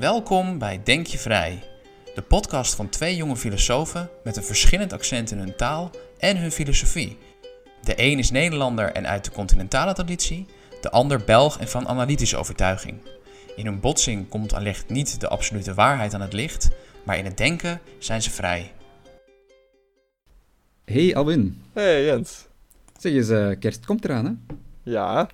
Welkom bij Denk je Vrij, de podcast van twee jonge filosofen met een verschillend accent in hun taal en hun filosofie. De een is Nederlander en uit de continentale traditie, de ander Belg en van analytische overtuiging. In hun botsing komt allicht niet de absolute waarheid aan het licht, maar in het denken zijn ze vrij. Hey Alwin. Hey Jens. Zeg eens, uh, kerst komt eraan hè? Ja.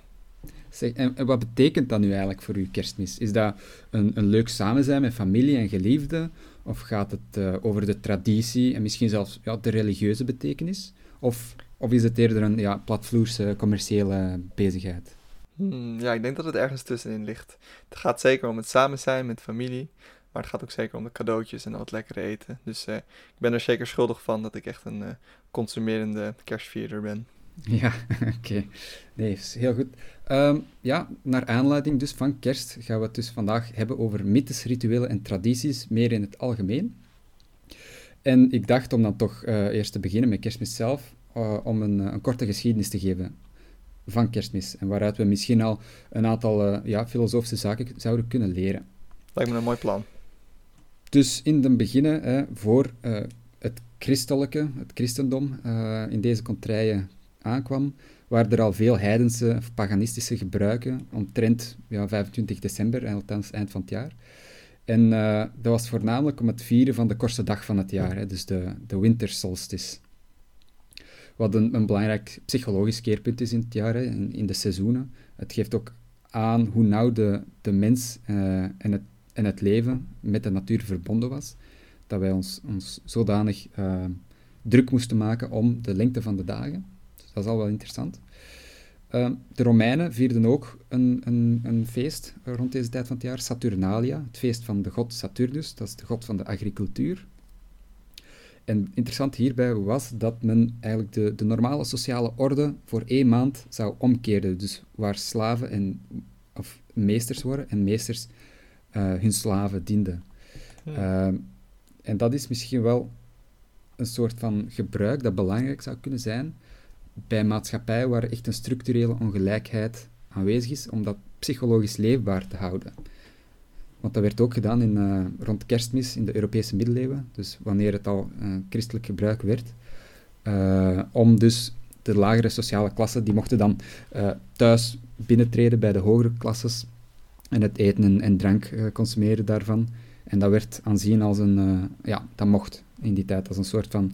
Zeg, en, en, wat betekent dat nu eigenlijk voor u kerstmis? Is dat een, een leuk samen zijn met familie en geliefden? Of gaat het uh, over de traditie en misschien zelfs ja, de religieuze betekenis? Of, of is het eerder een ja, platvloerse commerciële bezigheid? Hmm, ja, ik denk dat het ergens tussenin ligt. Het gaat zeker om het samen zijn met familie. Maar het gaat ook zeker om de cadeautjes en al het lekkere eten. Dus uh, ik ben er zeker schuldig van dat ik echt een uh, consumerende kerstvierder ben. Ja, oké. Okay. Nee, heel goed. Um, ja, naar aanleiding dus van kerst gaan we het dus vandaag hebben over mythes, rituelen en tradities, meer in het algemeen. En ik dacht om dan toch uh, eerst te beginnen met kerstmis zelf, uh, om een, een, korte geschiedenis te geven van kerstmis. En waaruit we misschien al een aantal uh, ja, filosofische zaken zouden kunnen leren. Lijkt me een mooi plan. Dus in het begin, voor het christelijke, het christendom, in deze contraien aankwam, waren er al veel heidense of paganistische gebruiken omtrent ja, 25 december, althans eind van het jaar. En uh, dat was voornamelijk om het vieren van de kortste dag van het jaar, hè, dus de, de wintersolstice. Wat een, een, belangrijk psychologisch keerpunt is in het jaar, hè, in, de seizoenen. Het geeft ook aan hoe nauw de, de mens uh, en, het, en het leven met de natuur verbonden was. Dat wij ons, ons zodanig uh, druk moesten maken om de lengte van de dagen. Dat is al wel interessant. Uh, de Romeinen vierden ook een, een, een, feest rond deze tijd van het jaar, Saturnalia, het feest van de god Saturnus, dat is de god van de agricultuur. En interessant hierbij was dat men eigenlijk de, de normale sociale orde voor één maand zou omkeren. Dus waar slaven en, of meesters worden en meesters uh, hun slaven dienden. Ja. Uh, en dat is misschien wel een soort van gebruik dat belangrijk zou kunnen zijn bij maatschappijen waar echt een structurele ongelijkheid aanwezig is, om dat psychologisch leefbaar te houden. Want dat werd ook gedaan in, uh, rond kerstmis in de Europese middeleeuwen, dus wanneer het al uh, christelijk gebruik werd, uh, om dus de lagere sociale klassen, die mochten dan thuis binnentreden bij de hogere klasses en het eten en, en drank consumeren daarvan. En dat werd aanzien als een, ja, dat mocht in die tijd, als een soort van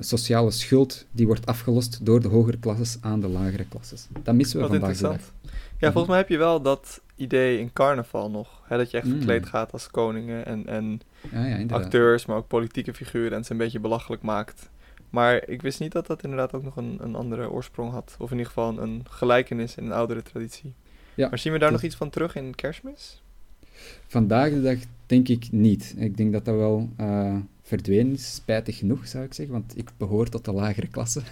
sociale schuld die wordt afgelost door de hogere klasses aan de lagere klasses. Dat missen we Wat vandaag de dag. Ja, volgens mij heb je wel dat idee in carnaval nog. Hè, dat je echt Mm. verkleed gaat als koningen en, en Ja, ja, inderdaad. acteurs, maar ook politieke figuren en ze een beetje belachelijk maakt. Maar ik wist niet dat dat inderdaad ook nog een, een andere oorsprong had. Of in ieder geval een gelijkenis in een oudere traditie. Ja, maar zien we daar dus- nog iets van terug in kerstmis? Vandaag de dag denk ik niet. Ik denk dat dat wel eh, verdwenen is, spijtig genoeg zou ik zeggen, want ik behoor tot de lagere klasse.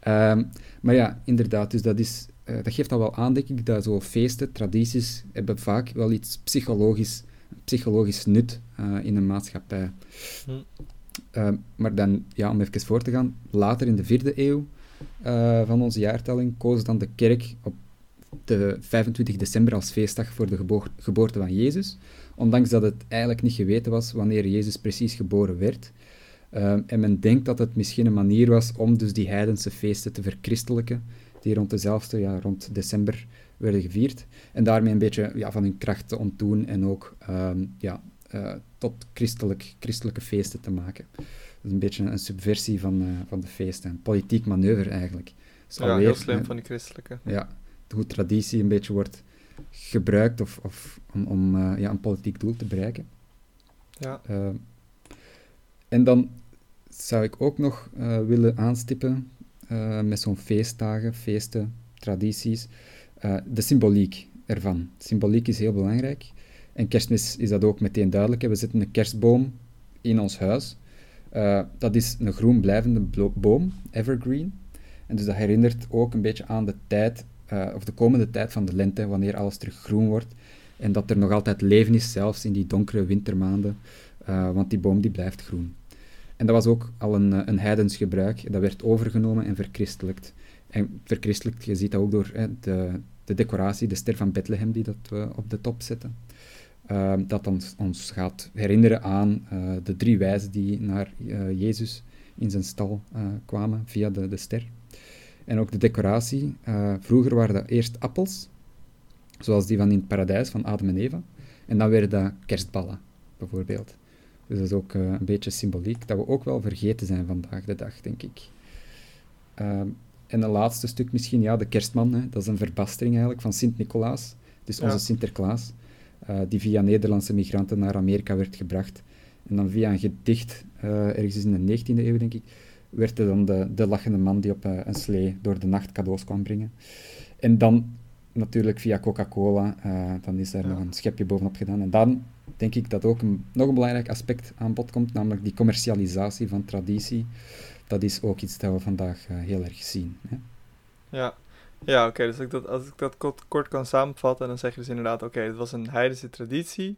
Ehm, maar ja, inderdaad, dus dat, is, eh, dat geeft al wel aan, denk ik, dat zo feesten, tradities, hebben vaak wel iets psychologisch, psychologisch nut eh, in een maatschappij. Hm. Ehm, maar dan, ja, om even voor te gaan, later in de vierde eeuw eh, van onze jaartelling koos dan de kerk op de 25 december als feestdag voor de geboor- geboorte van Jezus, ondanks dat het eigenlijk niet geweten was wanneer Jezus precies geboren werd. Ehm, en men denkt dat het misschien een manier was om dus die heidense feesten te verchristelijken, die rond dezelfde, ja, rond december werden gevierd, en daarmee een beetje ja, van hun kracht te ontdoen en ook ehm, ja, eh, tot christelijk, christelijke feesten te maken. Dat is een beetje een subversie van, eh, van de feesten, een politiek manoeuvre eigenlijk. Dus Ja, alweer, heel slim eh, van die christelijke. ja, hoe traditie een beetje wordt gebruikt of, of om, om eh, ja, een politiek doel te bereiken. Ja. Eh, en dan zou ik ook nog eh, willen aanstippen met zo'n feestdagen, feesten, tradities, de symboliek ervan. Symboliek is heel belangrijk. En kerstmis is dat ook meteen duidelijk. We zetten een kerstboom in ons huis. Dat is een groen blijvende boom, evergreen. En dus dat herinnert ook een beetje aan de tijd, eh, of de komende tijd van de lente, wanneer alles terug groen wordt. En dat er nog altijd leven is, zelfs in die donkere wintermaanden, eh, want die boom die blijft groen. En dat was ook al een, eh, een heidens gebruik. Dat werd overgenomen en verchristelijkt. En verchristelijkt, je ziet dat ook door hè, de, de decoratie, de ster van Bethlehem die dat we op de top zetten. Ehm, dat ons, ons gaat herinneren aan de drie wijzen die naar Jezus in zijn stal kwamen via de, de ster. En ook de decoratie. vroeger waren dat eerst appels, zoals die van in het paradijs van Adam en Eva. En dan werden dat kerstballen, bijvoorbeeld. Dus dat is ook een beetje symboliek, dat we ook wel vergeten zijn vandaag de dag, denk ik. Ehm, en een laatste stuk misschien, ja, de kerstman. Hè. Dat is een verbastering eigenlijk van Sint-Nicolaas, dus onze Sinterklaas. Eh, die via Nederlandse migranten naar Amerika werd gebracht. En dan via een gedicht, uh, ergens in de 19e eeuw denk ik, werd er dan de, de lachende man die op uh, een slee door de nacht cadeaus kwam brengen. En dan natuurlijk via Coca-Cola, dan is daar nog een schepje bovenop gedaan. En dan denk ik dat ook een, nog een belangrijk aspect aan bod komt, namelijk die commercialisatie van traditie. Dat is ook iets dat we vandaag heel erg zien. Hè? Ja, ja, oké. dus ik dat, als ik dat kort, kort, kan samenvatten, dan zeg je dus inderdaad: oké, het was een heidense traditie.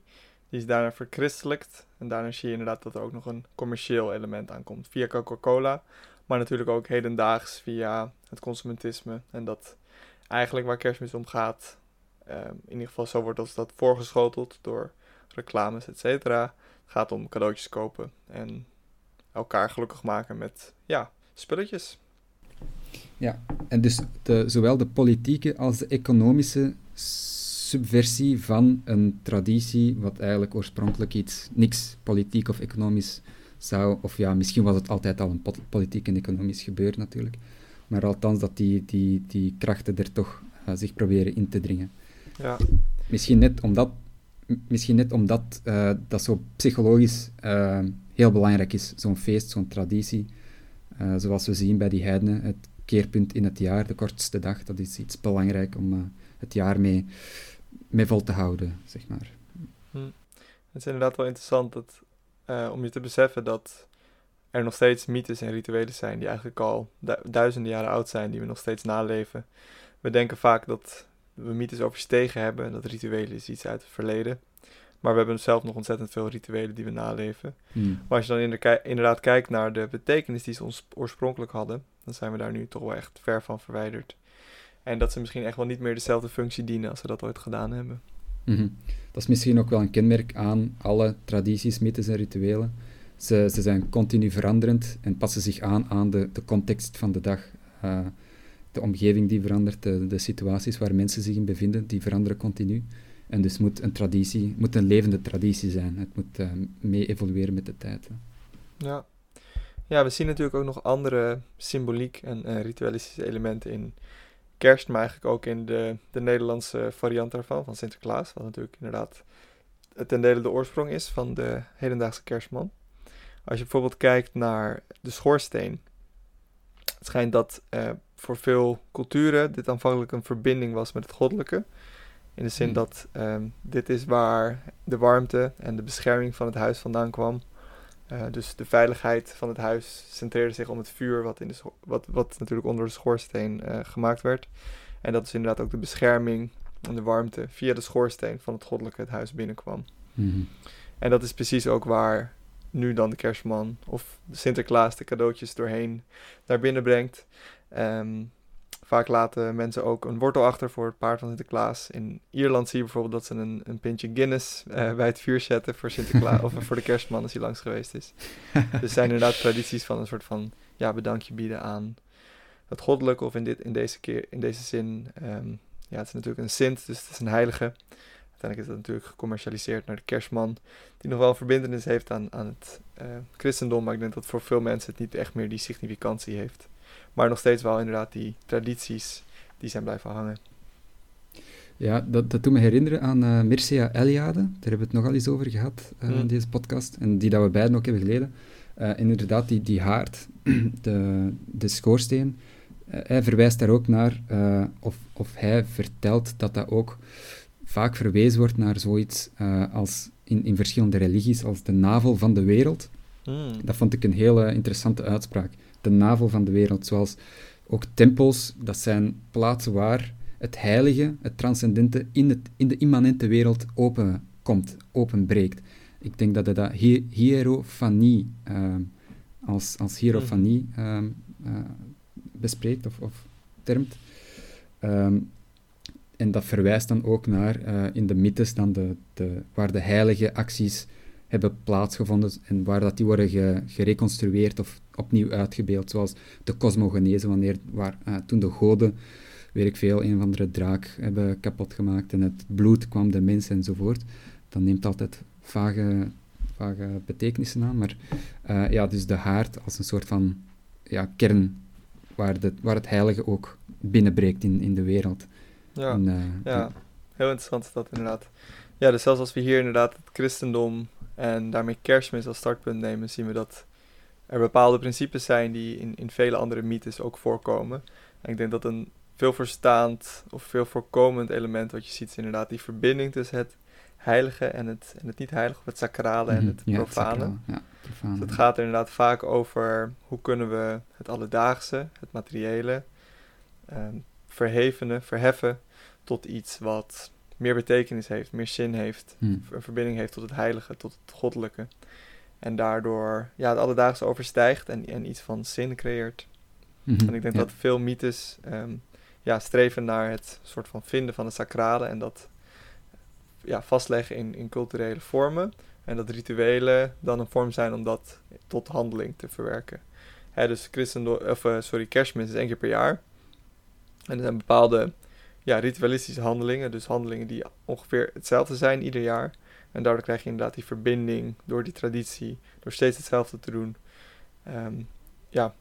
Die is daarna verchristelijkt. En daarna zie je inderdaad dat er ook nog een commercieel element aankomt. Via Coca-Cola, maar natuurlijk ook hedendaags via het consumentisme. En dat eigenlijk waar kerstmis om gaat, um, in ieder geval zo wordt als dat voorgeschoteld door reclames, et cetera. Gaat om cadeautjes kopen en elkaar gelukkig maken met ja, spulletjes. Ja, en dus de, zowel de politieke als de economische subversie van een traditie, wat eigenlijk oorspronkelijk iets, niks politiek of economisch zou, of ja, misschien was het altijd al een politiek en economisch gebeuren natuurlijk, maar althans dat die, die, die krachten er toch uh, zich proberen in te dringen. Ja. Misschien net omdat, misschien net omdat uh, dat zo psychologisch uh, heel belangrijk is, zo'n feest, zo'n traditie, zoals we zien bij die heidenen, het keerpunt in het jaar, de kortste dag, dat is iets belangrijk om het jaar mee, mee vol te houden, zeg maar. Hm. Het is inderdaad wel interessant dat, uh, om je te beseffen dat er nog steeds mythes en rituelen zijn die eigenlijk al du duizenden jaren oud zijn, die we nog steeds naleven. We denken vaak dat we mythes overstegen hebben, dat rituelen is iets uit het verleden. Maar we hebben zelf nog ontzettend veel rituelen die we naleven. Hmm. Maar als je dan inderdaad kijkt naar de betekenis die ze ons oorspronkelijk hadden, dan zijn we daar nu toch wel echt ver van verwijderd. En dat ze misschien echt wel niet meer dezelfde functie dienen als ze dat ooit gedaan hebben. Mhm. Dat is misschien ook wel een kenmerk aan alle tradities, mythes en rituelen. Ze, ze zijn continu veranderend en passen zich aan aan de, de context van de dag. Uh, de omgeving die verandert, de, de situaties waar mensen zich in bevinden, die veranderen continu. En dus moet een traditie, moet een levende traditie zijn. Het moet uh, mee evolueren met de tijd. Ja. ja, we zien natuurlijk ook nog andere symboliek en uh, ritualistische elementen in kerst, maar eigenlijk ook in de, de Nederlandse variant daarvan, van Sinterklaas. Wat natuurlijk inderdaad ten dele de oorsprong is van de hedendaagse kerstman. Als je bijvoorbeeld kijkt naar de schoorsteen. Het schijnt dat uh, voor veel culturen dit aanvankelijk een verbinding was met het goddelijke. In de zin hmm. dat um, dit is waar de warmte en de bescherming van het huis vandaan kwam. Uh, dus de veiligheid van het huis centreerde zich om het vuur wat, in de wat, wat natuurlijk onder de schoorsteen uh, gemaakt werd. En dat is inderdaad ook de bescherming en de warmte via de schoorsteen van het goddelijke het huis binnenkwam. Mm En dat is precies ook waar nu dan de kerstman of de Sinterklaas de cadeautjes doorheen naar binnen brengt. Um, Vaak laten mensen ook een wortel achter voor het paard van Sinterklaas. In Ierland zie je bijvoorbeeld dat ze een, een pintje Guinness uh, bij het vuur zetten voor Sinterklaas of voor de kerstman als hij langs geweest is. dus er zijn inderdaad tradities van een soort van ja, bedankje bieden aan het goddelijke of in, dit, in, deze, keer, in deze zin. Um, ja, het is natuurlijk een sint, dus het is een heilige. Uiteindelijk is dat natuurlijk gecommercialiseerd naar de kerstman, die nog wel een verbindenis heeft aan, aan het uh, christendom, maar ik denk dat voor veel mensen het niet echt meer die significantie heeft. Maar nog steeds wel inderdaad die tradities die zijn blijven hangen. Ja, dat, dat doet me herinneren aan uh, Mircea Eliade. Daar hebben we het nogal eens over gehad uh, in deze podcast. En die dat we beiden ook hebben geleden. Uh, inderdaad, die, die haard, de, de schoorsteen. hij verwijst daar ook naar, of, of hij vertelt dat dat ook vaak verwezen wordt naar zoiets als in, in verschillende religies als de navel van de wereld. Mm. Dat vond ik een hele interessante uitspraak de navel van de wereld. Zoals ook tempels, dat zijn plaatsen waar het heilige, het transcendente, in, het, in de immanente wereld openkomt, openbreekt. Ik denk dat hij dat hier, hierofanie uh, als, als hierofanie uh, bespreekt of, of termt. Um, en dat verwijst dan ook naar in de mythes dan de, de, waar de heilige acties hebben plaatsgevonden en waar dat die worden gereconstrueerd of opnieuw uitgebeeld, zoals de cosmogenese, wanneer, waar, toen de goden, weet ik veel, een of andere draak hebben kapot gemaakt en het bloed kwam de mens enzovoort. Dan neemt altijd vage, vage betekenissen aan, maar uh, ja, dus de haard als een soort van ja, kern waar, de, waar het heilige ook binnenbreekt in, in de wereld. Ja, en, uh, ja. heel interessant is dat inderdaad. Ja, dus zelfs als we hier inderdaad het christendom en daarmee kerstmis als startpunt nemen, zien we dat er bepaalde principes zijn die in, in vele andere mythes ook voorkomen. En ik denk dat een veel verstaand of veel voorkomend element wat je ziet is inderdaad die verbinding tussen het heilige en het, en het niet heilige, of het sacrale en mhm. het profane. Ja, dus het gaat er inderdaad vaak over hoe kunnen we het alledaagse, het materiële, ehm, verhevenen, verheffen tot iets wat meer betekenis heeft, meer zin heeft, mhm. een verbinding heeft tot het heilige, tot het goddelijke. En daardoor ja, het alledaagse overstijgt en, en iets van zin creëert. Mhm. En ik denk dat veel mythes ehm, ja, streven naar het soort van vinden van het sacrale en dat ja, vastleggen in, in culturele vormen. En dat rituelen dan een vorm zijn om dat tot handeling te verwerken. Hè, dus christendom, of, uh, sorry, kerstmis is één keer per jaar. En er zijn bepaalde ja, ritualistische handelingen, dus handelingen die ongeveer hetzelfde zijn ieder jaar. En daardoor krijg je inderdaad die verbinding door die traditie, door steeds hetzelfde te doen. Ehm, ja,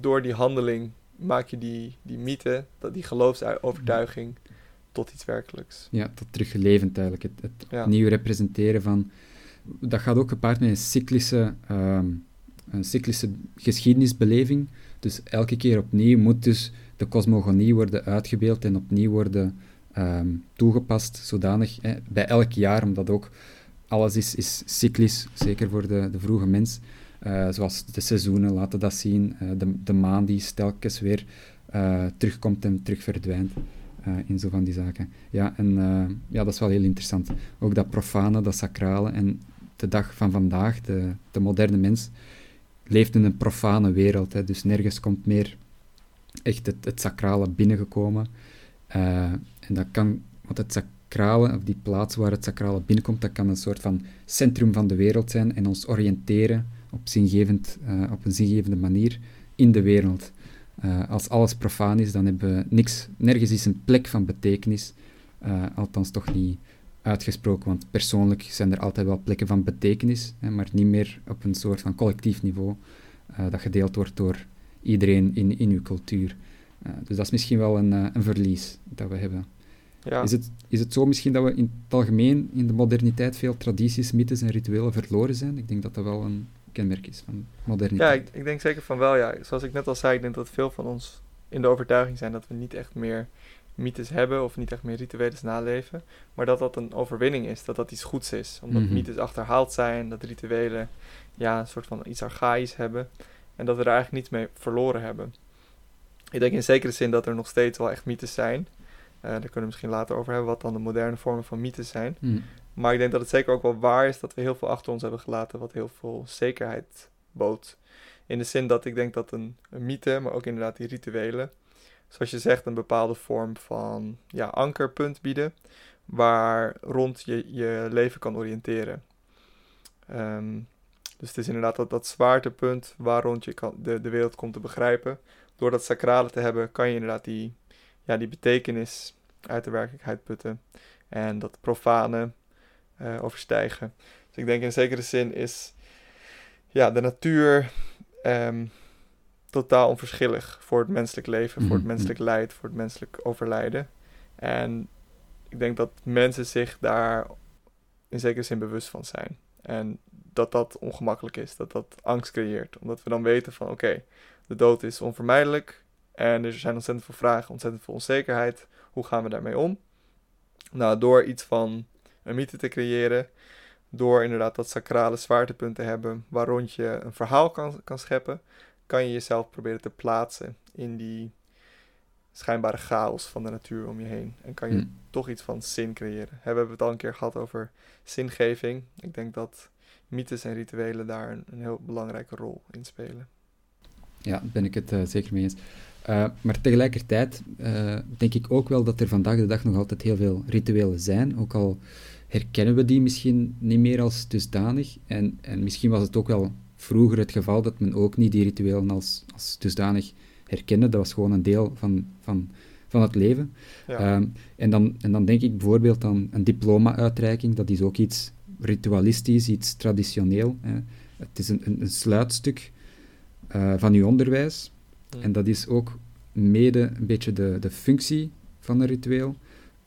door die handeling maak je die, die mythe, die geloofsovertuiging tot iets werkelijks. Ja, tot teruggelevend eigenlijk. Het, het nieuw representeren van... Dat gaat ook gepaard met een cyclische, ehm, een cyclische geschiedenisbeleving. Dus elke keer opnieuw moet dus de cosmogonie worden uitgebeeld en opnieuw worden ehm, toegepast, zodanig bij elk jaar, omdat ook alles is, is cyclisch, zeker voor de, de vroege mens. Uh, zoals de seizoenen laten dat zien, uh, de, de maan die telkens weer uh, terugkomt en terug verdwijnt. in zo van die zaken. Ja, en ja, dat is wel heel interessant. Ook dat profane, dat sacrale. En de dag van vandaag, de, de moderne mens, leeft in een profane wereld. Hè, dus nergens komt meer echt het, sacrale binnengekomen. en dat kan, want het sacrale, of die plaats waar het sacrale binnenkomt, dat kan een soort van centrum van de wereld zijn en ons oriënteren op, zingevend, uh, op een zingevende manier in de wereld. Uh, als alles profaan is, dan hebben we niks, nergens is een plek van betekenis, althans toch niet uitgesproken, want persoonlijk zijn er altijd wel plekken van betekenis, hè, maar niet meer op een soort van collectief niveau dat gedeeld wordt door iedereen in, in uw cultuur. dus dat is misschien wel een, een verlies dat we hebben. Ja. Is, het, is het zo misschien dat we in het algemeen in de moderniteit veel tradities, mythes en rituelen verloren zijn? Ik denk dat dat wel een, kenmerk is van moderniteit. Ja, ik, ik, denk zeker van wel, ja. Zoals ik net al zei, ik denk dat veel van ons in de overtuiging zijn dat we niet echt meer mythes hebben of niet echt meer rituelen naleven, maar dat dat een overwinning is, dat dat iets goeds is. Omdat mm mythes achterhaald zijn, dat rituelen ja, een soort van iets archaïs hebben en dat we er eigenlijk niets mee verloren hebben. Ik denk in zekere zin dat er nog steeds wel echt mythes zijn. Uh, daar kunnen we misschien later over hebben, wat dan de moderne vormen van mythes zijn. Mm. Maar ik denk dat het zeker ook wel waar is dat we heel veel achter ons hebben gelaten, wat heel veel zekerheid bood. In de zin dat ik denk dat een, een mythe, maar ook inderdaad die rituelen, zoals je zegt, een bepaalde vorm van ja, ankerpunt bieden, waar rond je je leven kan oriënteren. Ehm, dus het is inderdaad dat, dat zwaartepunt waar rond je kan, de, de wereld komt te begrijpen. Door dat sacrale te hebben, kan je inderdaad die, ja, die betekenis uit de werkelijkheid putten. En dat profane, uh, overstijgen. Dus ik denk in zekere zin is ja, de natuur ehm, totaal onverschillig voor het menselijk leven, voor het mhm, menselijk lijden, voor het menselijk overlijden. En ik denk dat mensen zich daar in zekere zin bewust van zijn. En dat dat ongemakkelijk is, dat dat angst creëert. Omdat we dan weten van oké, de dood is onvermijdelijk en er zijn ontzettend veel vragen, ontzettend veel onzekerheid. Hoe gaan we daarmee om? Nou, door iets van een mythe te creëren. Door inderdaad dat sacrale zwaartepunt te hebben waar rond je een verhaal kan, kan scheppen, kan je jezelf proberen te plaatsen in die schijnbare chaos van de natuur om je heen. En kan je hmm. toch iets van zin creëren. We hebben het al een keer gehad over zingeving. Ik denk dat mythes en rituelen daar een, een heel belangrijke rol in spelen. Ja, ben ik het uh, zeker mee eens. maar tegelijkertijd denk ik ook wel dat er vandaag de dag nog altijd heel veel rituelen zijn, ook al herkennen we die misschien niet meer als dusdanig. En, en misschien was het ook wel vroeger het geval dat men ook niet die rituelen als, als dusdanig herkende. Dat was gewoon een deel van, van, van het leven. Ja. Ehm, en, dan, en dan denk ik bijvoorbeeld aan een diploma-uitreiking. Dat is ook iets ritualistisch, iets traditioneel. Hè. Het is een, een, een sluitstuk uh, van uw onderwijs. En dat is ook mede een beetje de, de functie van een ritueel.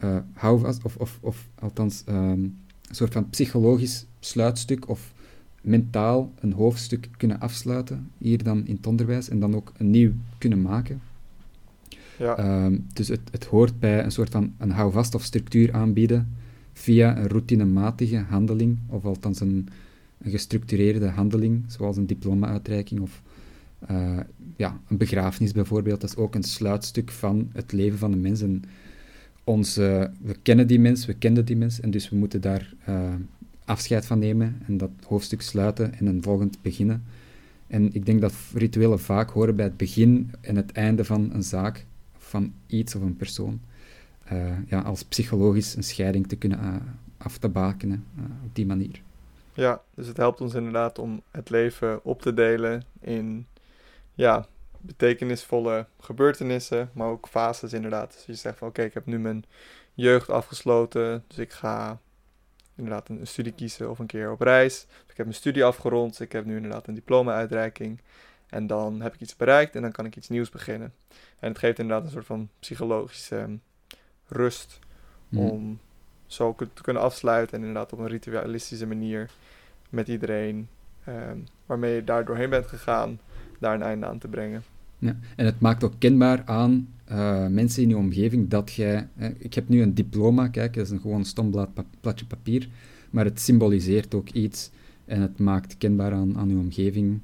Uh, houvast, of, of, of althans um, een soort van psychologisch sluitstuk of mentaal een hoofdstuk kunnen afsluiten, hier dan in het onderwijs, en dan ook een nieuw kunnen maken. Ja. Um, dus het, het hoort bij een soort van een houvast of structuur aanbieden via een routinematige handeling, of althans een, een gestructureerde handeling, zoals een diploma-uitreiking of uh, ja, een begrafenis bijvoorbeeld. Dat is ook een sluitstuk van het leven van de mens. En ons, uh, we kennen die mens, we kenden die mens, en dus we moeten daar uh, afscheid van nemen en dat hoofdstuk sluiten en een volgend beginnen. En ik denk dat rituelen vaak horen bij het begin en het einde van een zaak, van iets of een persoon. Uh, ja, als psychologisch een scheiding te kunnen uh, af te bakenen uh, op die manier. Ja, dus het helpt ons inderdaad om het leven op te delen in ja, betekenisvolle gebeurtenissen, maar ook fases inderdaad. Dus je zegt van oké, ik heb nu mijn jeugd afgesloten, dus ik ga inderdaad een, studie kiezen of een keer op reis. Ik heb mijn studie afgerond, ik heb nu inderdaad een diploma-uitreiking. En dan heb ik iets bereikt en dan kan ik iets nieuws beginnen. En het geeft inderdaad een soort van psychologische ehm, rust hmm. om zo te kunnen afsluiten en inderdaad op een ritualistische manier met iedereen ehm, waarmee je daar doorheen bent gegaan, daar een einde aan te brengen. Ja, en het maakt ook kenbaar aan uh, mensen in je omgeving dat jij... ik heb nu een diploma, kijk, dat is een gewoon stom blad, platje papier, maar het symboliseert ook iets en het maakt kenbaar aan, aan je omgeving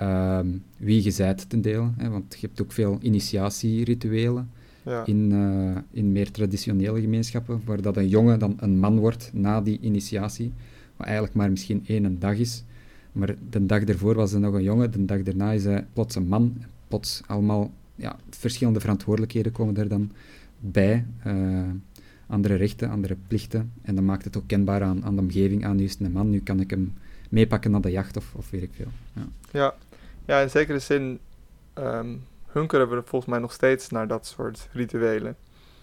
uh, wie je zijt ten deel. Hè, want je hebt ook veel initiatierituelen ja. in, uh, in meer traditionele gemeenschappen, waar dat een jongen dan een man wordt na die initiatie, wat eigenlijk maar misschien één dag is. Maar de dag ervoor was hij nog een jongen, de dag daarna is hij plots een man, plots allemaal ja, verschillende verantwoordelijkheden komen er dan bij. Uh, andere rechten, andere plichten. En dan maakt het ook kenbaar aan, aan de omgeving, aan nu is een man, nu kan ik hem meepakken naar de jacht of, of weet ik veel. Ja, ja. ja in zekere zin um, hunkeren we volgens mij nog steeds naar dat soort rituelen.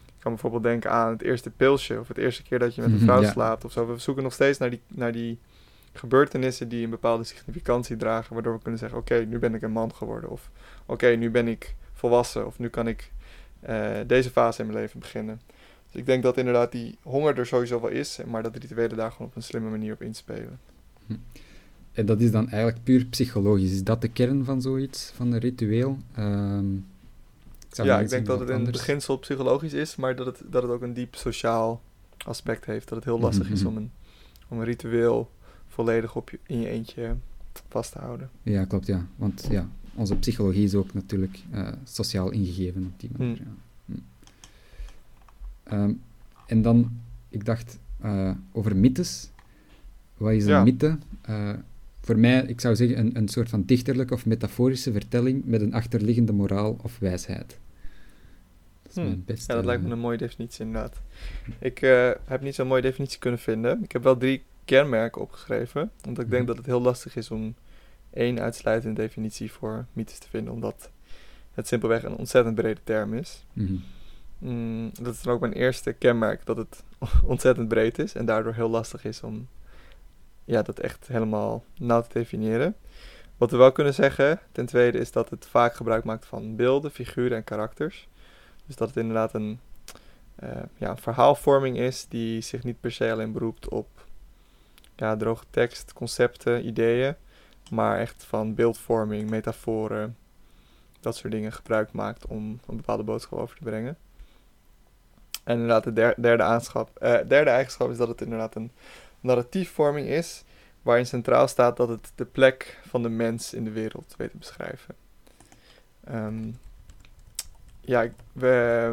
Ik kan bijvoorbeeld denken aan het eerste pilsje of het eerste keer dat je met een mhm, vrouw slaapt of zo. We zoeken nog steeds naar die, naar die gebeurtenissen die een bepaalde significantie dragen, waardoor we kunnen zeggen: Oké, nu ben ik een man geworden. Of oké, nu ben ik volwassen. Of nu kan ik uh, deze fase in mijn leven beginnen. Dus ik denk dat inderdaad die honger er sowieso wel is, maar dat rituelen daar gewoon op een slimme manier op inspelen. Hm. En dat is dan eigenlijk puur psychologisch. Is dat de kern van zoiets, van een ritueel? Um, ik ja, ik denk dat het in het beginsel psychologisch is, maar dat het, dat het ook een diep sociaal aspect heeft. Dat het heel lastig is mhm. om een, om een ritueel volledig op je, in je eentje vast te houden. Ja, klopt, ja. Want ja, onze psychologie is ook natuurlijk uh, sociaal ingegeven op die manier. Hmm. Ja. Hm. Ehm, en dan, ik dacht uh, over mythes. Wat is een mythe? Uh, voor mij, ik zou zeggen, een, een soort van dichterlijke of metaforische vertelling met een achterliggende moraal of wijsheid. Dat is hmm. mijn beste. Ja, dat lijkt me een mooie definitie inderdaad. Ik heb niet zo'n mooie definitie kunnen vinden. Ik heb wel drie kenmerken opgeschreven, omdat ik denk mhm. dat het heel lastig is om één uitsluitende definitie voor mythes te vinden, omdat het simpelweg een ontzettend brede term is. Mhm. Mm, dat is dan ook mijn eerste kenmerk, dat het ontzettend breed is en daardoor heel lastig is om ja, dat echt helemaal nauw te definiëren. Wat we wel kunnen zeggen, ten tweede, is dat het vaak gebruik maakt van beelden, figuren en karakters. Dus dat het inderdaad een, uh, ja, verhaalvorming is die zich niet per se alleen beroept op ja, droge tekst, concepten, ideeën, maar echt van beeldvorming, metaforen, dat soort dingen gebruik maakt om een bepaalde boodschap over te brengen. En inderdaad, de derde, aanschap, uh, derde eigenschap is dat het inderdaad een narratiefvorming is, waarin centraal staat dat het de plek van de mens in de wereld weet te beschrijven. Ehm, ja, we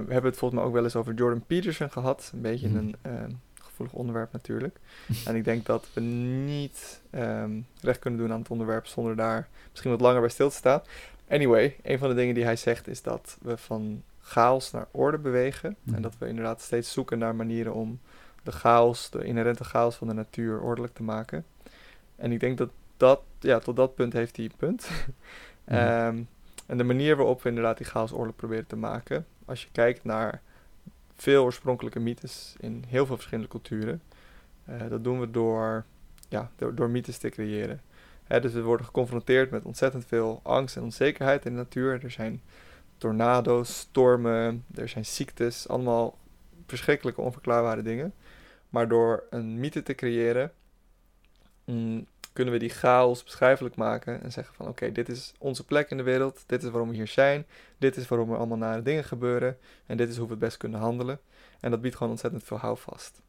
hebben het volgens mij ook wel eens over Jordan Peterson gehad. Een beetje mhm. een uh, gevoelig onderwerp natuurlijk. en ik denk dat we niet um, recht kunnen doen aan het onderwerp zonder daar misschien wat langer bij stil te staan. anyway, een van de dingen die hij zegt is dat we van chaos naar orde bewegen. Mhm. En dat we inderdaad steeds zoeken naar manieren om de chaos, de inherente chaos van de natuur ordelijk te maken. En ik denk dat dat, ja, tot dat punt heeft hij een punt. Mhm. Ehm, en de manier waarop we inderdaad die chaos ordelijk proberen te maken, als je kijkt naar veel oorspronkelijke mythes in heel veel verschillende culturen, eh, dat doen we door, ja, door, door mythes te creëren. Hè, dus we worden geconfronteerd met ontzettend veel angst en onzekerheid in de natuur. Er zijn tornado's, stormen, er zijn ziektes, allemaal verschrikkelijke onverklaarbare dingen. Maar door een mythe te creëren, mm, kunnen we die chaos beschrijfelijk maken en zeggen van oké, dit is onze plek in de wereld, dit is waarom we hier zijn, dit is waarom er allemaal nare dingen gebeuren en dit is hoe we het best kunnen handelen. En dat biedt gewoon ontzettend veel houvast.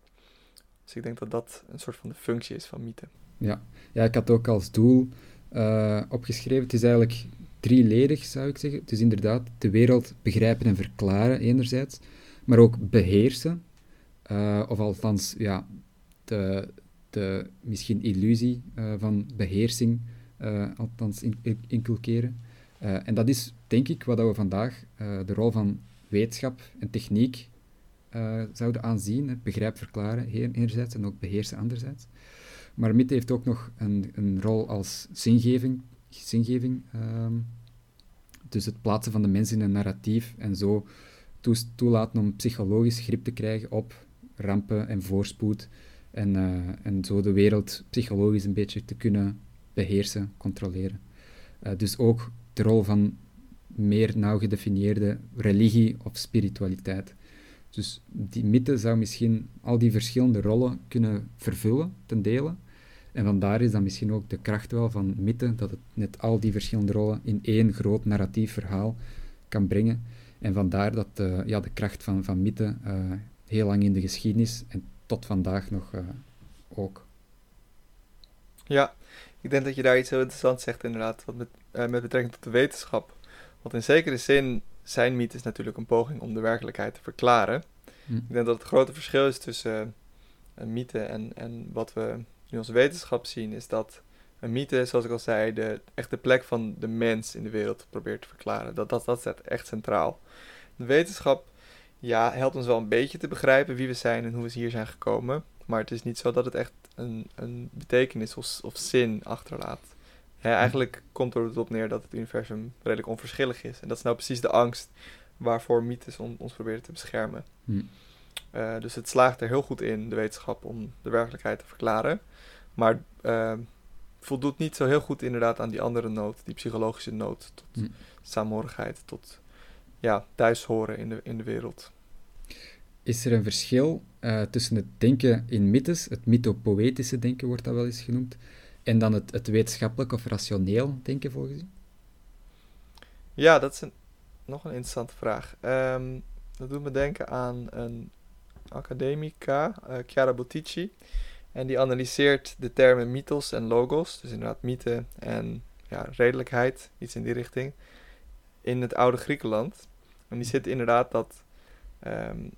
Dus ik denk dat dat een soort van de functie is van mythe. Ja, ja ik had ook als doel uh, opgeschreven, het is eigenlijk drieledig zou ik zeggen. Het is inderdaad de wereld begrijpen en verklaren enerzijds, maar ook beheersen. Uh, of althans, ja, de, de misschien illusie uh, van beheersing, althans in, inculkeren. en dat is denk ik wat we vandaag de rol van wetenschap en techniek zouden aanzien. Het begrijp verklaren enerzijds en ook beheersen anderzijds. Maar mythe heeft ook nog een, een rol als zingeving, zingeving um, dus het plaatsen van de mens in een narratief en zo toelaten om psychologisch grip te krijgen op rampen en voorspoed. En, uh, en zo de wereld psychologisch een beetje te kunnen beheersen, controleren. Uh, dus ook de rol van meer nauw gedefinieerde religie of spiritualiteit. Dus die mythe zou misschien al die verschillende rollen kunnen vervullen, ten dele. En vandaar is dan misschien ook de kracht wel van mythe, dat het net al die verschillende rollen in één groot narratief verhaal kan brengen. En vandaar dat uh, ja, de kracht van, van mythe heel lang in de geschiedenis en tot vandaag nog uh, ook. Ja, ik denk dat je daar iets heel interessants zegt inderdaad, wat met, met betrekking tot de wetenschap. Want in zekere zin zijn mythes natuurlijk een poging om de werkelijkheid te verklaren. Hm. Ik denk dat het grote verschil is tussen een mythe en, en wat we nu als wetenschap zien, is dat een mythe, zoals ik al zei, de, echt de plek van de mens in de wereld probeert te verklaren. Dat, dat, dat staat echt centraal. De wetenschap ja, helpt ons wel een beetje te begrijpen wie we zijn en hoe we hier zijn gekomen. Maar het is niet zo dat het echt een, een betekenis of, of zin achterlaat. Hè, eigenlijk komt er op neer dat het universum redelijk onverschillig is. En dat is nou precies de angst waarvoor mythes on, ons proberen te beschermen. Hm. Uh, dus het slaagt er heel goed in, de wetenschap, om de werkelijkheid te verklaren. Maar uh, voldoet niet zo heel goed inderdaad aan die andere nood, die psychologische nood, tot hm. saamhorigheid, tot ja, thuis horen in de, in de wereld. Is er een verschil uh, tussen het denken in mythes, het mythopoëtische denken wordt dat wel eens genoemd, en dan het, het wetenschappelijk of rationeel denken volgens u? Ja, dat is een, nog een interessante vraag. Um, dat doet me denken aan een academica, uh, Chiara Bottici. En die analyseert de termen mythos en logos, dus inderdaad mythe en ja, redelijkheid, iets in die richting, in het oude Griekenland. En die zit inderdaad dat um,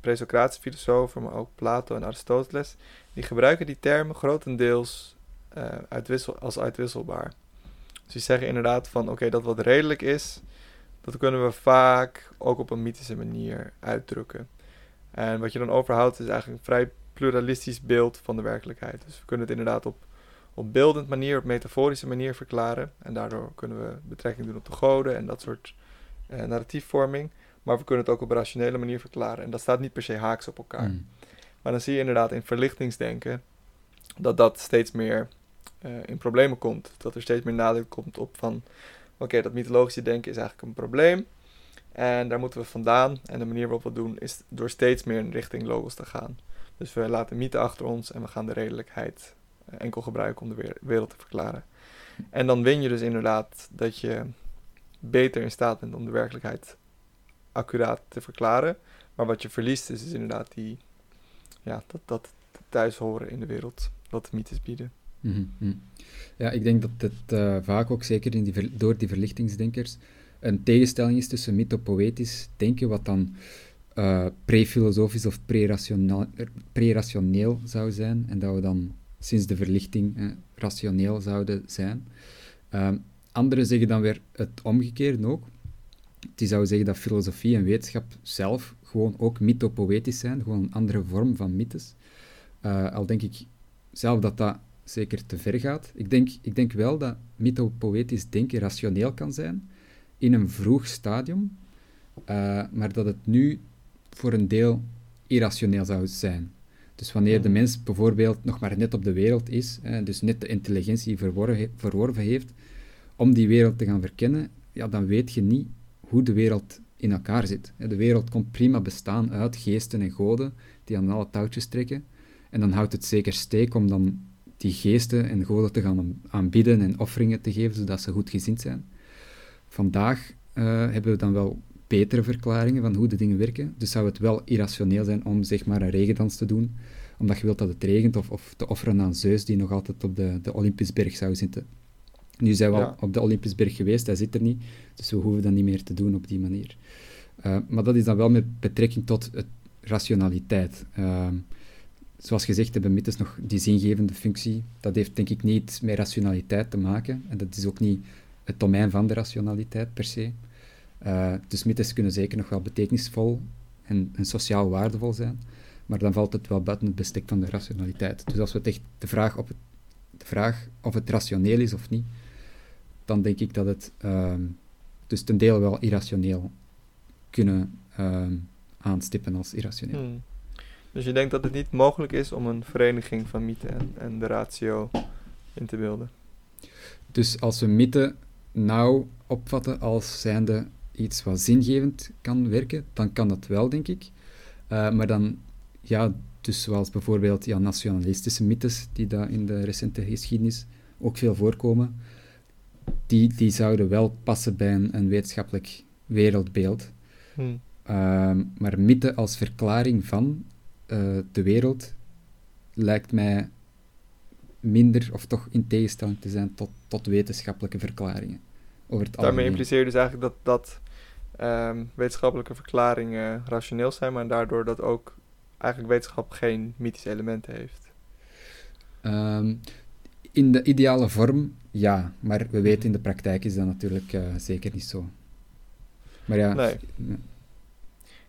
presocratische filosofen, maar ook Plato en Aristoteles, die gebruiken die termen grotendeels uh, uitwissel, als uitwisselbaar. Dus die zeggen inderdaad van oké, dat wat redelijk is, dat kunnen we vaak ook op een mythische manier uitdrukken. En wat je dan overhoudt is eigenlijk een vrij pluralistisch beeld van de werkelijkheid. Dus we kunnen het inderdaad op, op beeldend manier, op metaforische manier verklaren. En daardoor kunnen we betrekking doen op de goden en dat soort uh, narratiefvorming. Maar we kunnen het ook op een rationele manier verklaren. En dat staat niet per se haaks op elkaar. Mm. Maar dan zie je inderdaad in verlichtingsdenken dat dat steeds meer uh, in problemen komt. Dat er steeds meer nadruk komt op van... Oké, okay, dat mythologische denken is eigenlijk een probleem. En daar moeten we vandaan. En de manier waarop we het doen is door steeds meer in richting logos te gaan. Dus we laten mythe achter ons en we gaan de redelijkheid enkel gebruiken om de wereld te verklaren. En dan win je dus inderdaad dat je beter in staat bent om de werkelijkheid accuraat te verklaren. Maar wat je verliest is, inderdaad die, ja, dat, dat thuis horen in de wereld, wat de mythes bieden. Mm -hmm. Ja, ik denk dat het uh, vaak ook zeker in die door die verlichtingsdenkers een tegenstelling is tussen mythopoëtisch denken, wat dan uh, pre-filosofisch of pre-rationeel zou zijn, en dat we dan sinds de verlichting eh, rationeel zouden zijn. Uh, Anderen zeggen dan weer het omgekeerde ook. Die zouden zeggen dat filosofie en wetenschap zelf gewoon ook mythopoëtisch zijn, gewoon een andere vorm van mythes. Uh, al denk ik zelf dat dat zeker te ver gaat. Ik denk, ik denk wel dat mythopoëtisch denken rationeel kan zijn in een vroeg stadium, uh, maar dat het nu voor een deel irrationeel zou zijn. Dus wanneer de hmm. mens bijvoorbeeld nog maar net op de wereld is, hè, dus net de intelligentie verworven, verworven heeft om die wereld te gaan verkennen, ja, dan weet je niet hoe de wereld in elkaar zit. De wereld komt prima bestaan uit geesten en goden die aan alle touwtjes trekken. En dan houdt het zeker steek om dan die geesten en goden te gaan aanbieden en offeringen te geven, zodat ze goed gezind zijn. Vandaag uh, hebben we dan wel betere verklaringen van hoe de dingen werken. Dus zou het wel irrationeel zijn om zeg maar een regendans te doen, omdat je wilt dat het regent, of, of te offeren aan Zeus, die nog altijd op de, de Olympusberg zou zitten. Nu zijn we al op de Olympusberg geweest, hij zit er niet, dus we hoeven dat niet meer te doen op die manier. Uh, maar dat is dan wel met betrekking tot het rationaliteit. Uh, zoals gezegd hebben mythes nog die zingevende functie. Dat heeft denk ik niet met rationaliteit te maken. En dat is ook niet het domein van de rationaliteit per se. Uh, dus mythes kunnen zeker nog wel betekenisvol en, en, sociaal waardevol zijn, maar dan valt het wel buiten het bestek van de rationaliteit. Dus als we het echt de vraag, op het, de vraag of het rationeel is of niet, dan denk ik dat het uh, dus ten dele wel irrationeel kunnen uh, aanstippen als irrationeel. Hmm. Dus je denkt dat het niet mogelijk is om een vereniging van mythe en, en de ratio in te beelden? Dus als we mythe nou opvatten als zijnde iets wat zingevend kan werken, dan kan dat wel, denk ik. Uh, maar dan, ja, dus zoals bijvoorbeeld ja, nationalistische mythes, die daar in de recente geschiedenis ook veel voorkomen, die, die zouden wel passen bij een, een wetenschappelijk wereldbeeld. Hmm. Uh, maar mythe als verklaring van uh, de wereld lijkt mij minder, of toch in tegenstelling te zijn tot, tot wetenschappelijke verklaringen. Over het Daarmee impliceer je dus eigenlijk dat, dat um, wetenschappelijke verklaringen rationeel zijn, maar daardoor dat ook eigenlijk wetenschap geen mythische elementen heeft. Um, in de ideale vorm, ja, maar we weten in de praktijk is dat natuurlijk uh, zeker niet zo. Maar ja. Nee.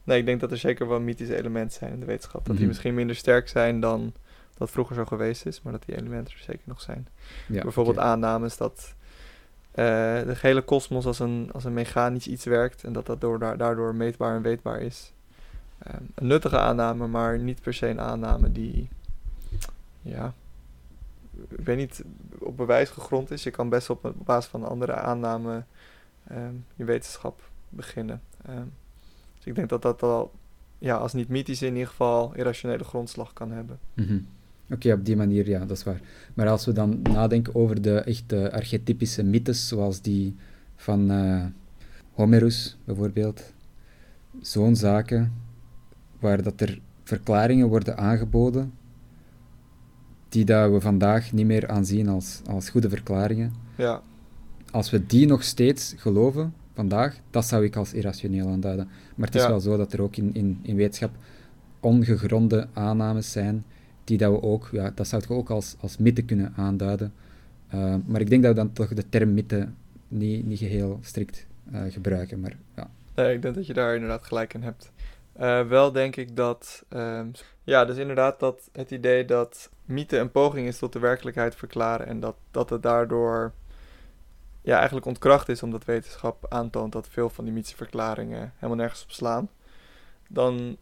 nee, ik denk dat er zeker wel mythische elementen zijn in de wetenschap. Dat die mhm. misschien minder sterk zijn dan dat vroeger zo geweest is, maar dat die elementen er zeker nog zijn. Ja, Bijvoorbeeld aannames dat uh, de hele kosmos als een, als een mechanisch iets werkt en dat dat door, daardoor meetbaar en weetbaar is. Um, een nuttige aanname, maar niet per se een aanname die, ja, ik weet niet, op bewijs gegrond is. Je kan best op, basis van andere aanname um, je wetenschap beginnen. Um, dus ik denk dat dat al, ja, als niet mythisch in ieder geval, irrationele grondslag kan hebben. Mm Oké, op die manier, ja, dat is waar. Maar als we dan nadenken over de echte archetypische mythes, zoals die van uh, Homerus bijvoorbeeld, zo'n zaken, waar dat er verklaringen worden aangeboden, die dat we vandaag niet meer aanzien als, als goede verklaringen. Ja. Als we die nog steeds geloven, vandaag, dat zou ik als irrationeel aanduiden. Maar het is wel zo dat er ook in, in, in wetenschap ongegronde aannames zijn die dat we ook, ja, dat zou je ook als, als mythe kunnen aanduiden. Uh, maar ik denk dat we dan toch de term mythe niet, niet geheel strikt uh, gebruiken. Maar, ja. Nee, ik denk dat je daar inderdaad gelijk in hebt. Uh, wel denk ik dat, um, ja, dus inderdaad dat het idee dat mythe een poging is tot de werkelijkheid verklaren en dat, dat het daardoor ja, eigenlijk ontkracht is omdat wetenschap aantoont dat veel van die mythische verklaringen helemaal nergens op slaan. Dan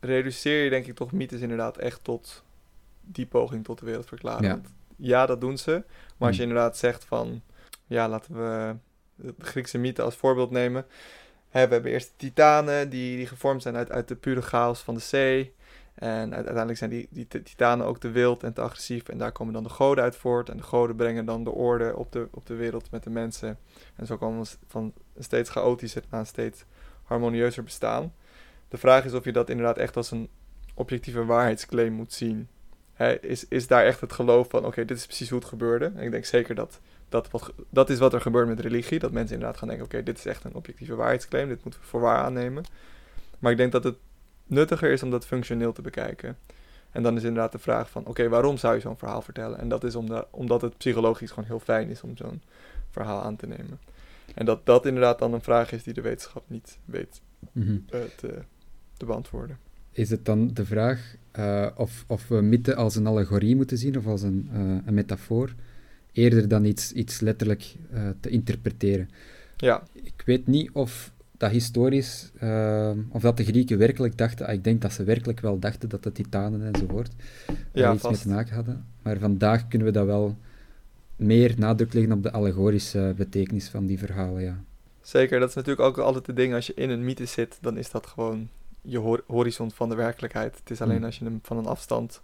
reduceer je denk ik toch mythes inderdaad echt tot die poging tot de wereld verklaren. Ja, ja dat doen ze. Maar als je hmm. inderdaad zegt van, ja, laten we de Griekse mythe als voorbeeld nemen. We hebben eerst de titanen die, die gevormd zijn uit, uit de pure chaos van de zee. En uiteindelijk zijn die, die titanen ook te wild en te agressief. En daar komen dan de goden uit voort. En de goden brengen dan de orde op de, op de wereld met de mensen. En zo komen we van steeds chaotischer naar steeds harmonieuzer bestaan. De vraag is of je dat inderdaad echt als een objectieve waarheidsclaim moet zien. is, is daar echt het geloof van, oké, dit is precies hoe het gebeurde? En ik denk zeker dat dat, wat, dat is wat er gebeurt met religie. Dat mensen inderdaad gaan denken, oké, dit is echt een objectieve waarheidsclaim. Dit moeten we voor waar aannemen. Maar ik denk dat het nuttiger is om dat functioneel te bekijken. En dan is inderdaad de vraag van, oké, waarom zou je zo'n verhaal vertellen? En dat is omdat, omdat het psychologisch gewoon heel fijn is om zo'n verhaal aan te nemen. En dat dat inderdaad dan een vraag is die de wetenschap niet weet Mhm. eh, te, te beantwoorden. Is het dan de vraag eh, of, of we mythe als een allegorie moeten zien of als een, eh, een metafoor, eerder dan iets, iets letterlijk eh, te interpreteren? Ja, Ik weet niet of dat historisch, eh, of dat de Grieken werkelijk dachten, ah, ik denk dat ze werkelijk wel dachten dat de titanen enzovoort ja daar iets vast. mee te maken hadden. Maar vandaag kunnen we dat wel meer nadruk leggen op de allegorische betekenis van die verhalen, ja. Zeker, dat is natuurlijk ook altijd het ding. Als je in een mythe zit, dan is dat gewoon je hor- horizon van de werkelijkheid. Het is alleen Mm. als je hem van een afstand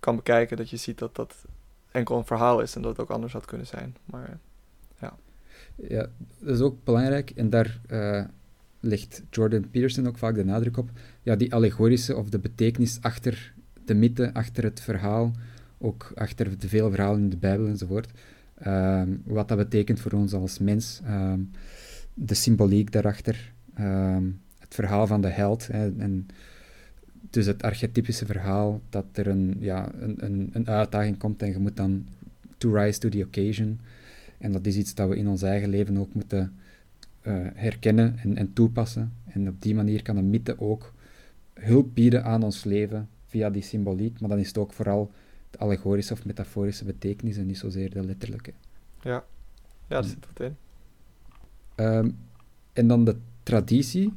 kan bekijken dat je ziet dat dat enkel een verhaal is en dat het ook anders had kunnen zijn. Maar eh, Ja, dat is ook belangrijk en daar eh, legt Jordan Peterson ook vaak de nadruk op. Ja, die allegorische of de betekenis achter de mythe, achter het verhaal, ook achter de vele verhalen in de Bijbel enzovoort. Ehm, wat dat betekent voor ons als mens, ehm, de symboliek daarachter, ehm, het verhaal van de held. Hè, en dus het archetypische verhaal dat er een, ja, een, een, een uitdaging komt en je moet dan to rise to the occasion. En dat is iets dat we in ons eigen leven ook moeten eh, herkennen en, en toepassen. En op die manier kan een mythe ook hulp bieden aan ons leven via die symboliek, maar dan is het ook vooral de allegorische of metaforische betekenis en niet zozeer de letterlijke. ja, ja daar Mm. zit wat in. Ehm, en dan de traditie.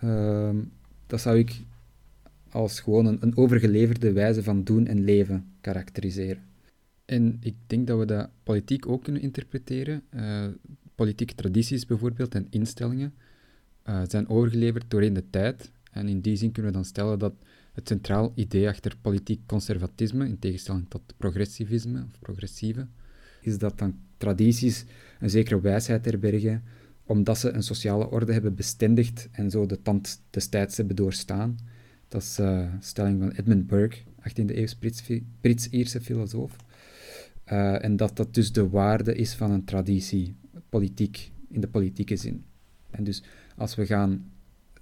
Ehm, dat zou ik als gewoon een, overgeleverde wijze van doen en leven karakteriseren. En ik denk dat we dat politiek ook kunnen interpreteren. Eh, politieke tradities bijvoorbeeld en instellingen eh, zijn overgeleverd doorheen de tijd. En in die zin kunnen we dan stellen dat het centraal idee achter politiek conservatisme, in tegenstelling tot progressivisme of progressieve, is dat dan tradities een zekere wijsheid herbergen, omdat ze een sociale orde hebben bestendigd en zo de tand destijds hebben doorstaan. Dat is eh, stelling van Edmund Burke, 18e eeuws Brits- Brits-Ierse filosoof. Eh, en dat dat dus de waarde is van een traditie, politiek, in de politieke zin. En dus als we gaan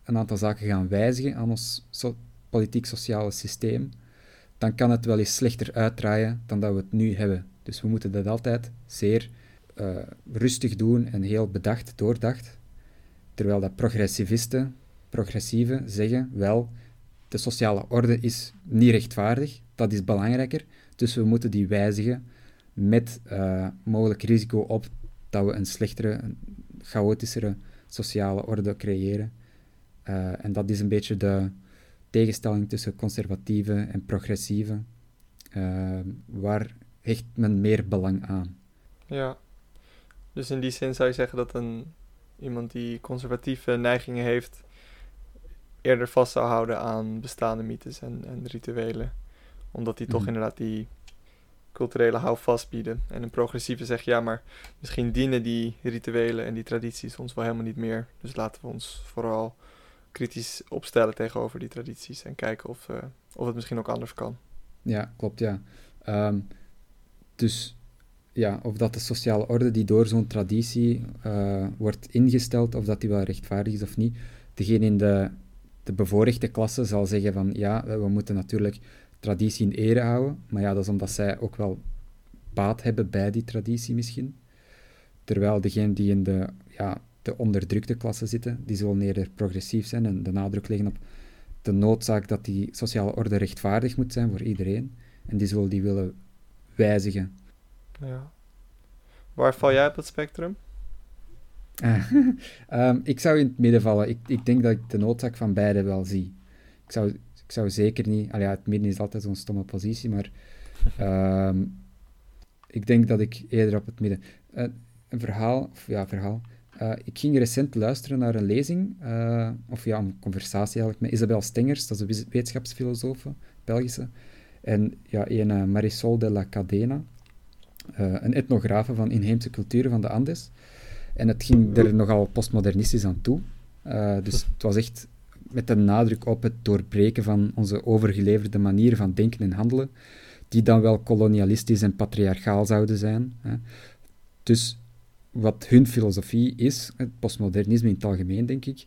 een aantal zaken gaan wijzigen aan ons so- politiek-sociale systeem, dan kan het wel eens slechter uitdraaien dan dat we het nu hebben. Dus we moeten dat altijd zeer eh, rustig doen en heel bedacht, doordacht. Terwijl dat progressivisten, progressieven zeggen, wel, de sociale orde is niet rechtvaardig, dat is belangrijker, dus we moeten die wijzigen met eh, mogelijk risico op dat we een slechtere, chaotischere sociale orde creëren. Eh, en dat is een beetje de tegenstelling tussen conservatieve en progressieve. Eh, waar hecht men meer belang aan? Ja. Dus in die zin zou je zeggen dat een, iemand die conservatieve neigingen heeft, eerder vast zou houden aan bestaande mythes en, en rituelen. Omdat die toch Mhm. inderdaad die culturele houvast bieden. En een progressieve zegt, ja, maar misschien dienen die rituelen en die tradities ons wel helemaal niet meer. Dus laten we ons vooral kritisch opstellen tegenover die tradities en kijken of, eh, of het misschien ook anders kan. Ja, klopt, ja. Ehm, dus ja, of dat de sociale orde die door zo'n traditie eh, wordt ingesteld, of dat die wel rechtvaardig is of niet. Degene in de, de bevoorrechte klasse zal zeggen van ja, we moeten natuurlijk traditie in ere houden, maar ja, dat is omdat zij ook wel baat hebben bij die traditie misschien. Terwijl degenen die in de, ja, de onderdrukte klasse zitten, die zullen eerder progressief zijn en de nadruk leggen op de noodzaak dat die sociale orde rechtvaardig moet zijn voor iedereen. En die zullen die willen wijzigen. Ja. Waar val jij op het spectrum? Ah, ehm, ik zou in het midden vallen. Ik, ik denk dat ik de noodzaak van beide wel zie. Ik zou, ik zou zeker niet... Ja, het midden is altijd zo'n stomme positie, maar ehm, ik denk dat ik eerder op het midden... Eh, een verhaal, of ja, verhaal. Eh, ik ging recent luisteren naar een lezing, eh, of ja, een conversatie eigenlijk, met Isabel Stengers, dat is een wetenschapsfilosoof, Belgische. En ja, een eh, Marisol de la Cadena, eh, een etnografe van inheemse culturen van de Andes. En het ging er nogal postmodernistisch aan toe. Eh, dus het was echt met de nadruk op het doorbreken van onze overgeleverde manieren van denken en handelen, die dan wel kolonialistisch en patriarchaal zouden zijn. Hè. Dus wat hun filosofie is, het postmodernisme in het algemeen, denk ik,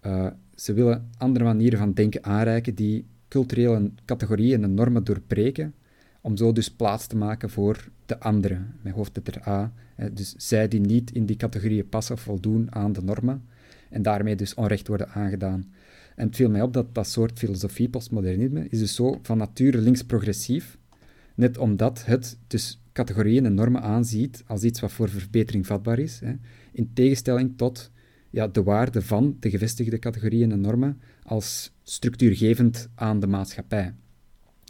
eh, ze willen andere manieren van denken aanreiken die culturele categorieën en normen doorbreken, om zo dus plaats te maken voor de anderen, met hoofdletter A. dus zij die niet in die categorieën passen of voldoen aan de normen en daarmee dus onrecht worden aangedaan. En het viel mij op dat dat soort filosofie, postmodernisme, is dus zo van nature links-progressief, net omdat het dus categorieën en normen aanziet als iets wat voor verbetering vatbaar is, hè, in tegenstelling tot ja, de waarde van de gevestigde categorieën en normen als structuurgevend aan de maatschappij.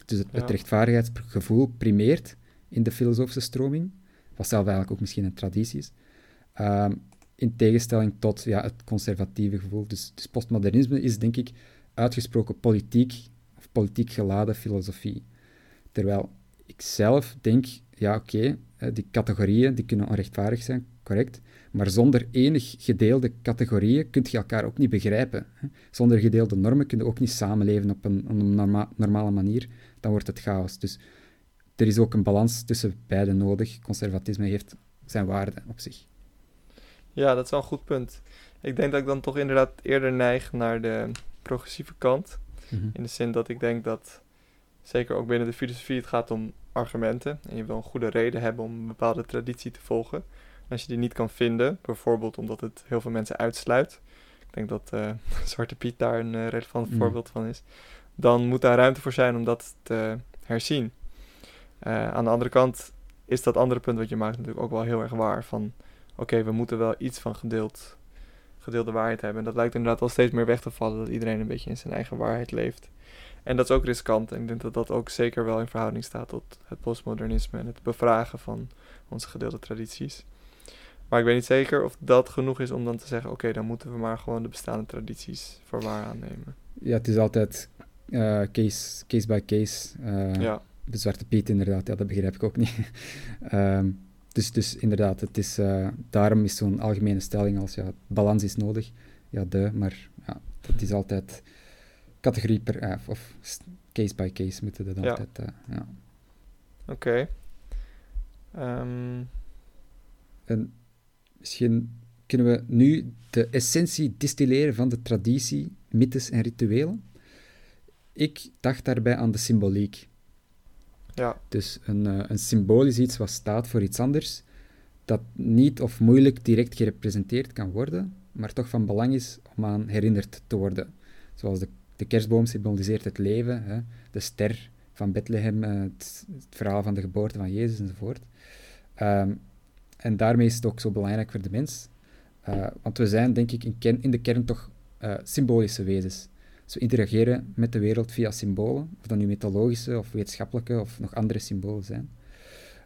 Dus het, het rechtvaardigheidsgevoel primeert in de filosofische stroming, wat zelf eigenlijk ook misschien een traditie is, ehm, in tegenstelling tot ja, het conservatieve gevoel. Dus, dus, postmodernisme is, denk ik, uitgesproken politiek of politiek geladen filosofie. Terwijl ik zelf denk, ja oké, die categorieën die kunnen onrechtvaardig zijn, correct, maar zonder enig gedeelde categorieën kun je elkaar ook niet begrijpen. Zonder gedeelde normen kun je ook niet samenleven op een, normale manier, dan wordt het chaos. Dus er is ook een balans tussen beide nodig. Conservatisme heeft zijn waarde op zich. Ja, dat is wel een goed punt. Ik denk dat ik dan toch inderdaad eerder neig naar de progressieve kant. Mhm. In de zin dat ik denk dat, zeker ook binnen de filosofie, het gaat om argumenten. En je wil een goede reden hebben om een bepaalde traditie te volgen. En als je die niet kan vinden, bijvoorbeeld omdat het heel veel mensen uitsluit. Ik denk dat uh, Zwarte Piet daar een uh, relevant mhm. voorbeeld van is. Dan moet daar ruimte voor zijn om dat te herzien. Uh, aan de andere kant is dat andere punt wat je maakt natuurlijk ook wel heel erg waar. Van oké, we moeten wel iets van gedeeld, gedeelde waarheid hebben. En dat lijkt inderdaad al steeds meer weg te vallen, dat iedereen een beetje in zijn eigen waarheid leeft. En dat is ook riskant. En ik denk dat dat ook zeker wel in verhouding staat tot het postmodernisme en het bevragen van onze gedeelde tradities. Maar ik weet niet zeker of dat genoeg is om dan te zeggen: oké, dan moeten we maar gewoon de bestaande tradities voor waar aannemen. Ja, het is altijd uh, case, case by case. Uh, ja. De Zwarte Piet, inderdaad, ja, dat begrijp ik ook niet. um, Dus, dus inderdaad, het is, uh, daarom is zo'n algemene stelling als ja, balans is nodig. Ja, de, maar ja, dat is altijd categorie per, uh, of case by case moeten dat altijd, uh, ja. Oké. Okay. Um. Ehm. En misschien kunnen we nu de essentie distilleren van de traditie, mythes en rituelen. Ik dacht daarbij aan de symboliek. Ja. Dus een, uh, een symbool is iets wat staat voor iets anders, dat niet of moeilijk direct gerepresenteerd kan worden, maar toch van belang is om aan herinnerd te worden. Zoals de, de kerstboom symboliseert het leven, hè, de ster van Bethlehem, uh, het, verhaal van de geboorte van Jezus enzovoort. Um, en daarmee is het ook zo belangrijk voor de mens. Uh, want we zijn, denk ik, in, in de kern toch symbolische wezens. Ze interageren met de wereld via symbolen, of dat nu mythologische of wetenschappelijke of nog andere symbolen zijn.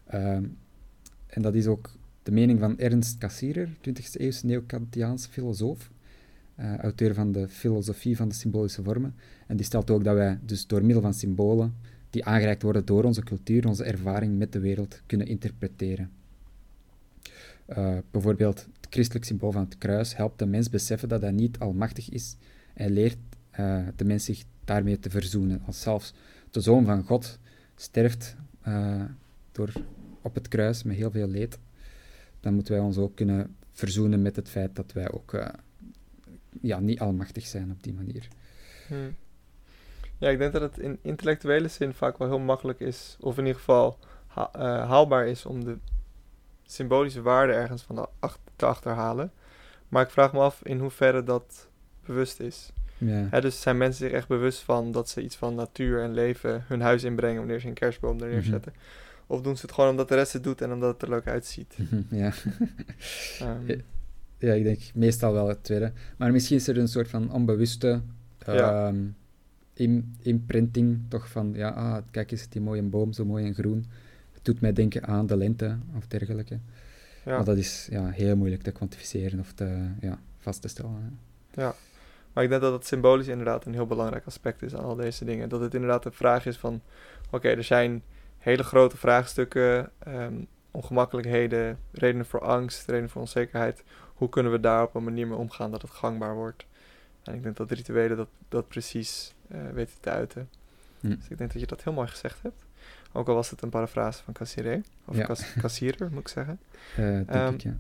Ehm, en dat is ook de mening van Ernst Cassirer, 20e eeuwse neo-Kantiaanse filosoof, uh, auteur van de filosofie van de symbolische vormen. En die stelt ook dat wij dus door middel van symbolen, die aangereikt worden door onze cultuur, onze ervaring met de wereld, kunnen interpreteren. Uh, bijvoorbeeld het christelijk symbool van het kruis helpt de mens beseffen dat hij niet almachtig is en leert uh, de mens zich daarmee te verzoenen. Als zelfs de Zoon van God sterft uh, door, op het kruis met heel veel leed, dan moeten wij ons ook kunnen verzoenen met het feit dat wij ook uh, ja, niet almachtig zijn op die manier. Hmm. Ja, ik denk dat het in intellectuele zin vaak wel heel makkelijk is, of in ieder geval ha haalbaar is om de symbolische waarde ergens van te achterhalen. Maar ik vraag me af in hoeverre dat bewust is. Ja. dus zijn mensen zich echt bewust van dat ze iets van natuur en leven hun huis inbrengen wanneer ze een kerstboom er neerzetten? Mhm. Of doen ze het gewoon omdat de rest het doet en omdat het er leuk uitziet? Mhm, ja. um, ja, ik denk meestal wel het tweede. Maar misschien is er een soort van onbewuste um, imprinting toch van, ja, ah, kijk eens, die mooie boom, zo mooi en groen. Het doet mij denken aan de lente of dergelijke. Ja. Maar dat is ja, heel moeilijk te kwantificeren of te, ja, vast te stellen. Ja. Maar ik denk dat het symbolisch inderdaad een heel belangrijk aspect is aan al deze dingen. Dat het inderdaad de vraag is van, oké, er zijn hele grote vraagstukken, um, ongemakkelijkheden, redenen voor angst, redenen voor onzekerheid. Hoe kunnen we daar op een manier mee omgaan dat het gangbaar wordt? En ik denk dat rituelen dat, dat precies uh, weten te uiten. Hm. Dus ik denk dat je dat heel mooi gezegd hebt. Ook al was het een parafrase van Cassiré, of ja. Moet ik zeggen. Uh, um, ik, ja.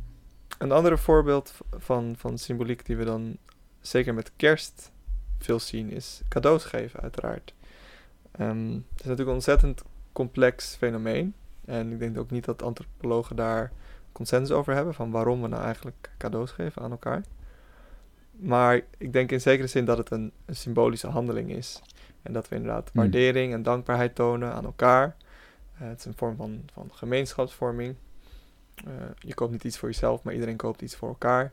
Een ander voorbeeld van, van symboliek die we dan zeker met kerst veel zien, is cadeaus geven, uiteraard. Um, het is natuurlijk een ontzettend complex fenomeen. En ik denk ook niet dat antropologen daar consensus over hebben van waarom we nou eigenlijk cadeaus geven aan elkaar. Maar ik denk in zekere zin dat het een, een symbolische handeling is. En dat we inderdaad Hmm. waardering en dankbaarheid tonen aan elkaar. Eh, het is een vorm van, van gemeenschapsvorming. Eh, je koopt niet iets voor jezelf, maar iedereen koopt iets voor elkaar.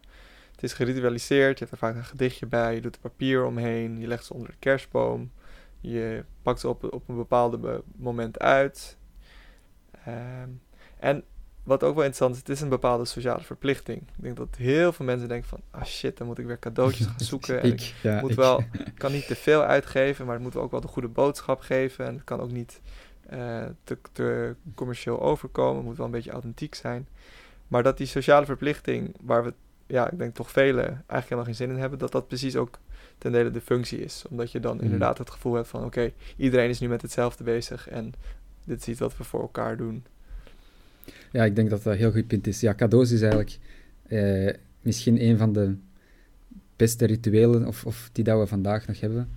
Het is geritualiseerd, je hebt er vaak een gedichtje bij, je doet er papier omheen, je legt ze onder de kerstboom. Je pakt ze op, op een bepaalde be- moment uit. Ehm, en wat ook wel interessant is, het is een bepaalde sociale verplichting. Ik denk dat heel veel mensen denken van, ah shit, dan moet ik weer cadeautjes gaan zoeken. En ik ik, ja, moet ik. wel, kan niet te veel uitgeven, maar het moet ook wel de goede boodschap geven. En het kan ook niet eh, te, te commercieel overkomen. Het moet wel een beetje authentiek zijn. Maar dat die sociale verplichting, waar we, ja, ik denk toch velen eigenlijk helemaal geen zin in hebben, dat dat precies ook ten dele de functie is. Omdat je dan Mhm. inderdaad het gevoel hebt van, oké, iedereen is nu met hetzelfde bezig en dit is iets wat we voor elkaar doen. Ja, ik denk dat dat een heel goed punt is. Ja, cadeaus is eigenlijk eh, misschien een van de beste rituelen of, of die dat we vandaag nog hebben.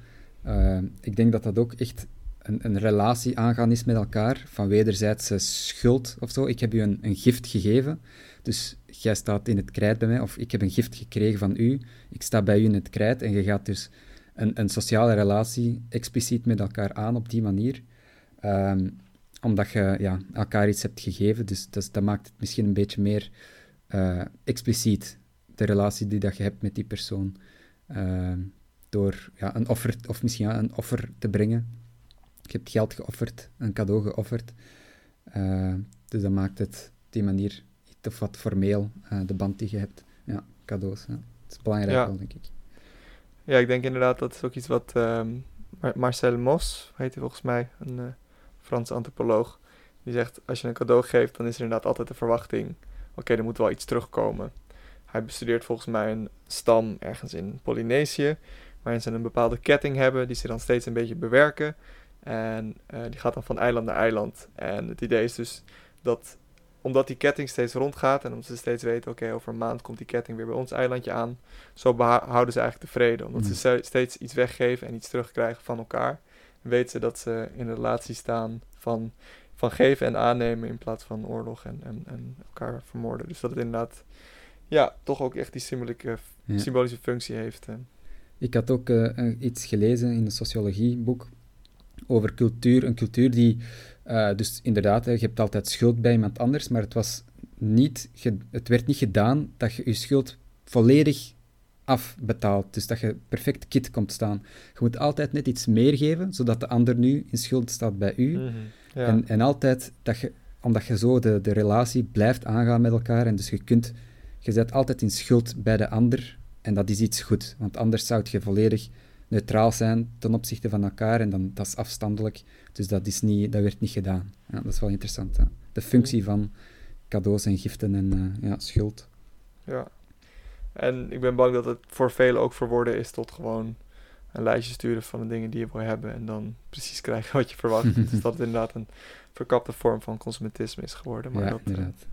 Eh, ik denk dat dat ook echt een, een relatie aangaan is met elkaar, van wederzijdse schuld of zo. Ik heb u een, een gift gegeven, dus jij staat in het krijt bij mij, of ik heb een gift gekregen van u, ik sta bij u in het krijt, en je gaat dus een, een sociale relatie expliciet met elkaar aan op die manier. Ehm, omdat je ja, elkaar iets hebt gegeven, dus dat, dat maakt het misschien een beetje meer eh, expliciet, de relatie die dat je hebt met die persoon. Ehm, door ja, een offer, of misschien een offer te brengen. Je hebt geld geofferd, een cadeau geofferd. Eh, dus dat maakt het op die manier of wat formeel, eh, de band die je hebt. Ja, cadeaus. Ja. Dat is belangrijk Ja. wel, denk ik. Ja, ik denk inderdaad dat is ook iets wat ehm, Mar- Marcel Mos, heet hij volgens mij, een eh, Franse antropoloog, die zegt als je een cadeau geeft, dan is er inderdaad altijd de verwachting, oké, er moet wel iets terugkomen. Hij bestudeert volgens mij een stam ergens in Polynesië, waarin ze een bepaalde ketting hebben die ze dan steeds een beetje bewerken. En eh, die gaat dan van eiland naar eiland. En het idee is dus dat omdat die ketting steeds rondgaat en omdat ze steeds weten, oké, over een maand komt die ketting weer bij ons eilandje aan, zo houden ze eigenlijk tevreden. Omdat Mm. ze ste- steeds iets weggeven en iets terugkrijgen van elkaar. En weten ze dat ze in een relatie staan van, van geven en aannemen in plaats van oorlog en, en, en elkaar vermoorden. Dus dat het inderdaad, ja, toch ook echt die symbolische, Ja. symbolische functie heeft. eh. Ik had ook eh, iets gelezen in een sociologieboek over cultuur. Een cultuur die, eh, dus inderdaad, je hebt altijd schuld bij iemand anders, maar het, was niet het werd niet gedaan dat je je schuld volledig afbetaalt. Dus dat je perfect kit komt staan. Je moet altijd net iets meer geven, zodat de ander nu in schuld staat bij u. Ja. En, en altijd, dat je, omdat je zo de, de relatie blijft aangaan met elkaar. En dus je kunt, je zet altijd in schuld bij de ander. En dat is iets goed. Want anders zou je volledig neutraal zijn ten opzichte van elkaar. En dan, dat is afstandelijk. Dus dat, is niet, dat werd niet gedaan. Ja, dat is wel interessant. Hè? De functie van cadeaus en giften en eh, ja, schuld. Ja. En ik ben bang dat het voor velen ook verworden is tot gewoon een lijstje sturen van de dingen die je wil hebben en dan precies krijgen wat je verwacht. dus dat het inderdaad een verkapte vorm van consumentisme is geworden. Maar ja, dat, eh, inderdaad.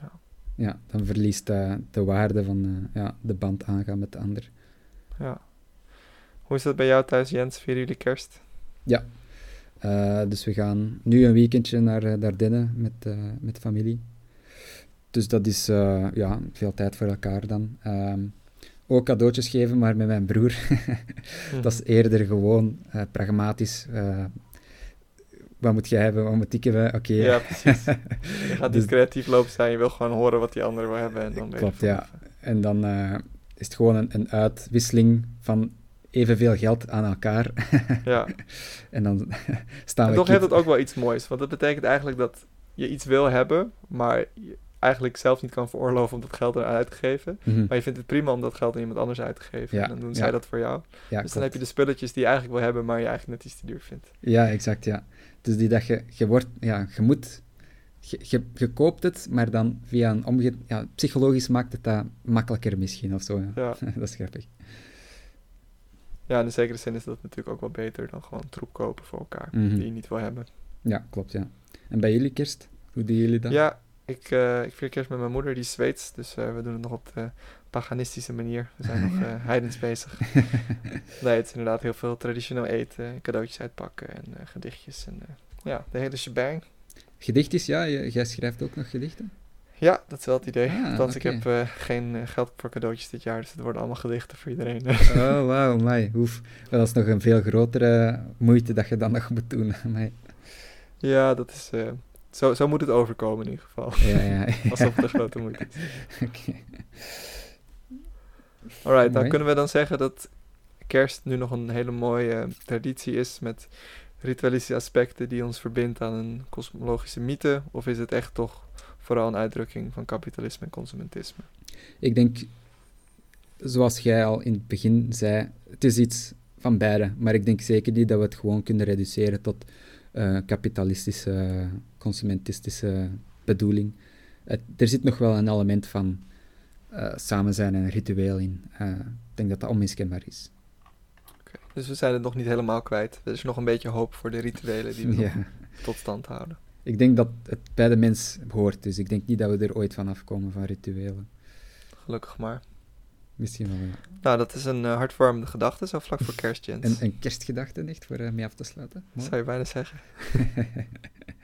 ja. Ja, dan verliest eh, de waarde van ja, de band aangaan met de ander. ja. Hoe is dat bij jou thuis, Jens? Vieren jullie kerst? Eh, dus we gaan nu een weekendje naar Dardenne met, uh, met familie. Dus dat is uh, ja, veel tijd voor elkaar dan. Um, ook cadeautjes geven, maar met mijn broer. dat is eerder gewoon pragmatisch. Wat moet jij hebben? Wat moet ik hebben? Oké. Okay. Ja, precies. Je gaat dus, niet creatief lopen zijn. Je wil gewoon horen wat die ander wil hebben. En dan klopt, ja. En dan is het gewoon een, een uitwisseling van evenveel geld aan elkaar. ja. En dan staan en we... toch heeft het ook wel iets moois. Want dat betekent eigenlijk dat je iets wil hebben, maar je eigenlijk zelf niet kan veroorloven om dat geld eruit te geven. Mhm. Maar je vindt het prima om dat geld aan iemand anders uit te geven. Ja, En dan doen ja. zij dat voor jou. Ja, dus dan heb je de spulletjes die je eigenlijk wil hebben, maar je eigenlijk net iets te duur vindt. Ja, exact, ja. Dus die dat je, je wordt, ja, je moet, je, je, je koopt het, maar dan via een omge... Ja, psychologisch maakt het dat makkelijker misschien, of zo. Ja. dat is grappig. Ja, in de zekere zin is dat natuurlijk ook wel beter dan gewoon troep kopen voor elkaar, Mhm. die je niet wil hebben. Ja, klopt, ja. En bij jullie kerst? Hoe doen jullie dat? Ja, ik, eh, ik vier kerst met mijn moeder, die is Zweeds, dus eh, we doen het nog op de paganistische manier. We zijn nog eh, heidens bezig. Nee, het is inderdaad heel veel traditioneel eten, cadeautjes uitpakken en gedichtjes en ja, de hele shebang. Gedicht is, ja, jij schrijft ook nog gedichten? Ja, dat is wel het idee. Ah, oké. ik heb eh, geen eh, geld voor cadeautjes dit jaar, dus het worden allemaal gedichten voor iedereen. Oh, wauw, mij. Dat is nog een veel grotere moeite dat je dan nog moet doen. Amai. ja, dat is... eh, zo, zo moet het overkomen in ieder geval. Ja, ja. Alsof het een grote moeite is. Oké. Alright, nou Mooi. kunnen we dan zeggen dat kerst nu nog een hele mooie traditie is met ritualistische aspecten die ons verbindt aan een kosmologische mythe? Of is het echt toch vooral een uitdrukking van kapitalisme en consumentisme? Ik denk, zoals jij al in het begin zei, het is iets van beide. Maar ik denk zeker niet dat we het gewoon kunnen reduceren tot eh, kapitalistische, consumentistische bedoeling. Het- er zit nog wel een element van eh, samen zijn en ritueel in. Eh, ik denk dat dat onmiskenbaar is. Dus we zijn het nog niet helemaal kwijt. Er is nog een beetje hoop voor de rituelen die we Ja. tot stand houden. Ik denk dat het bij de mens hoort, dus ik denk niet dat we er ooit van afkomen van rituelen. Gelukkig maar. Misschien wel ja. Nou, dat is een hartwarmende gedachte, zo vlak voor kerst, Jens. een, een kerstgedachte, echt, voor eh, mee af te sluiten. Mooi. Zou je bijna zeggen.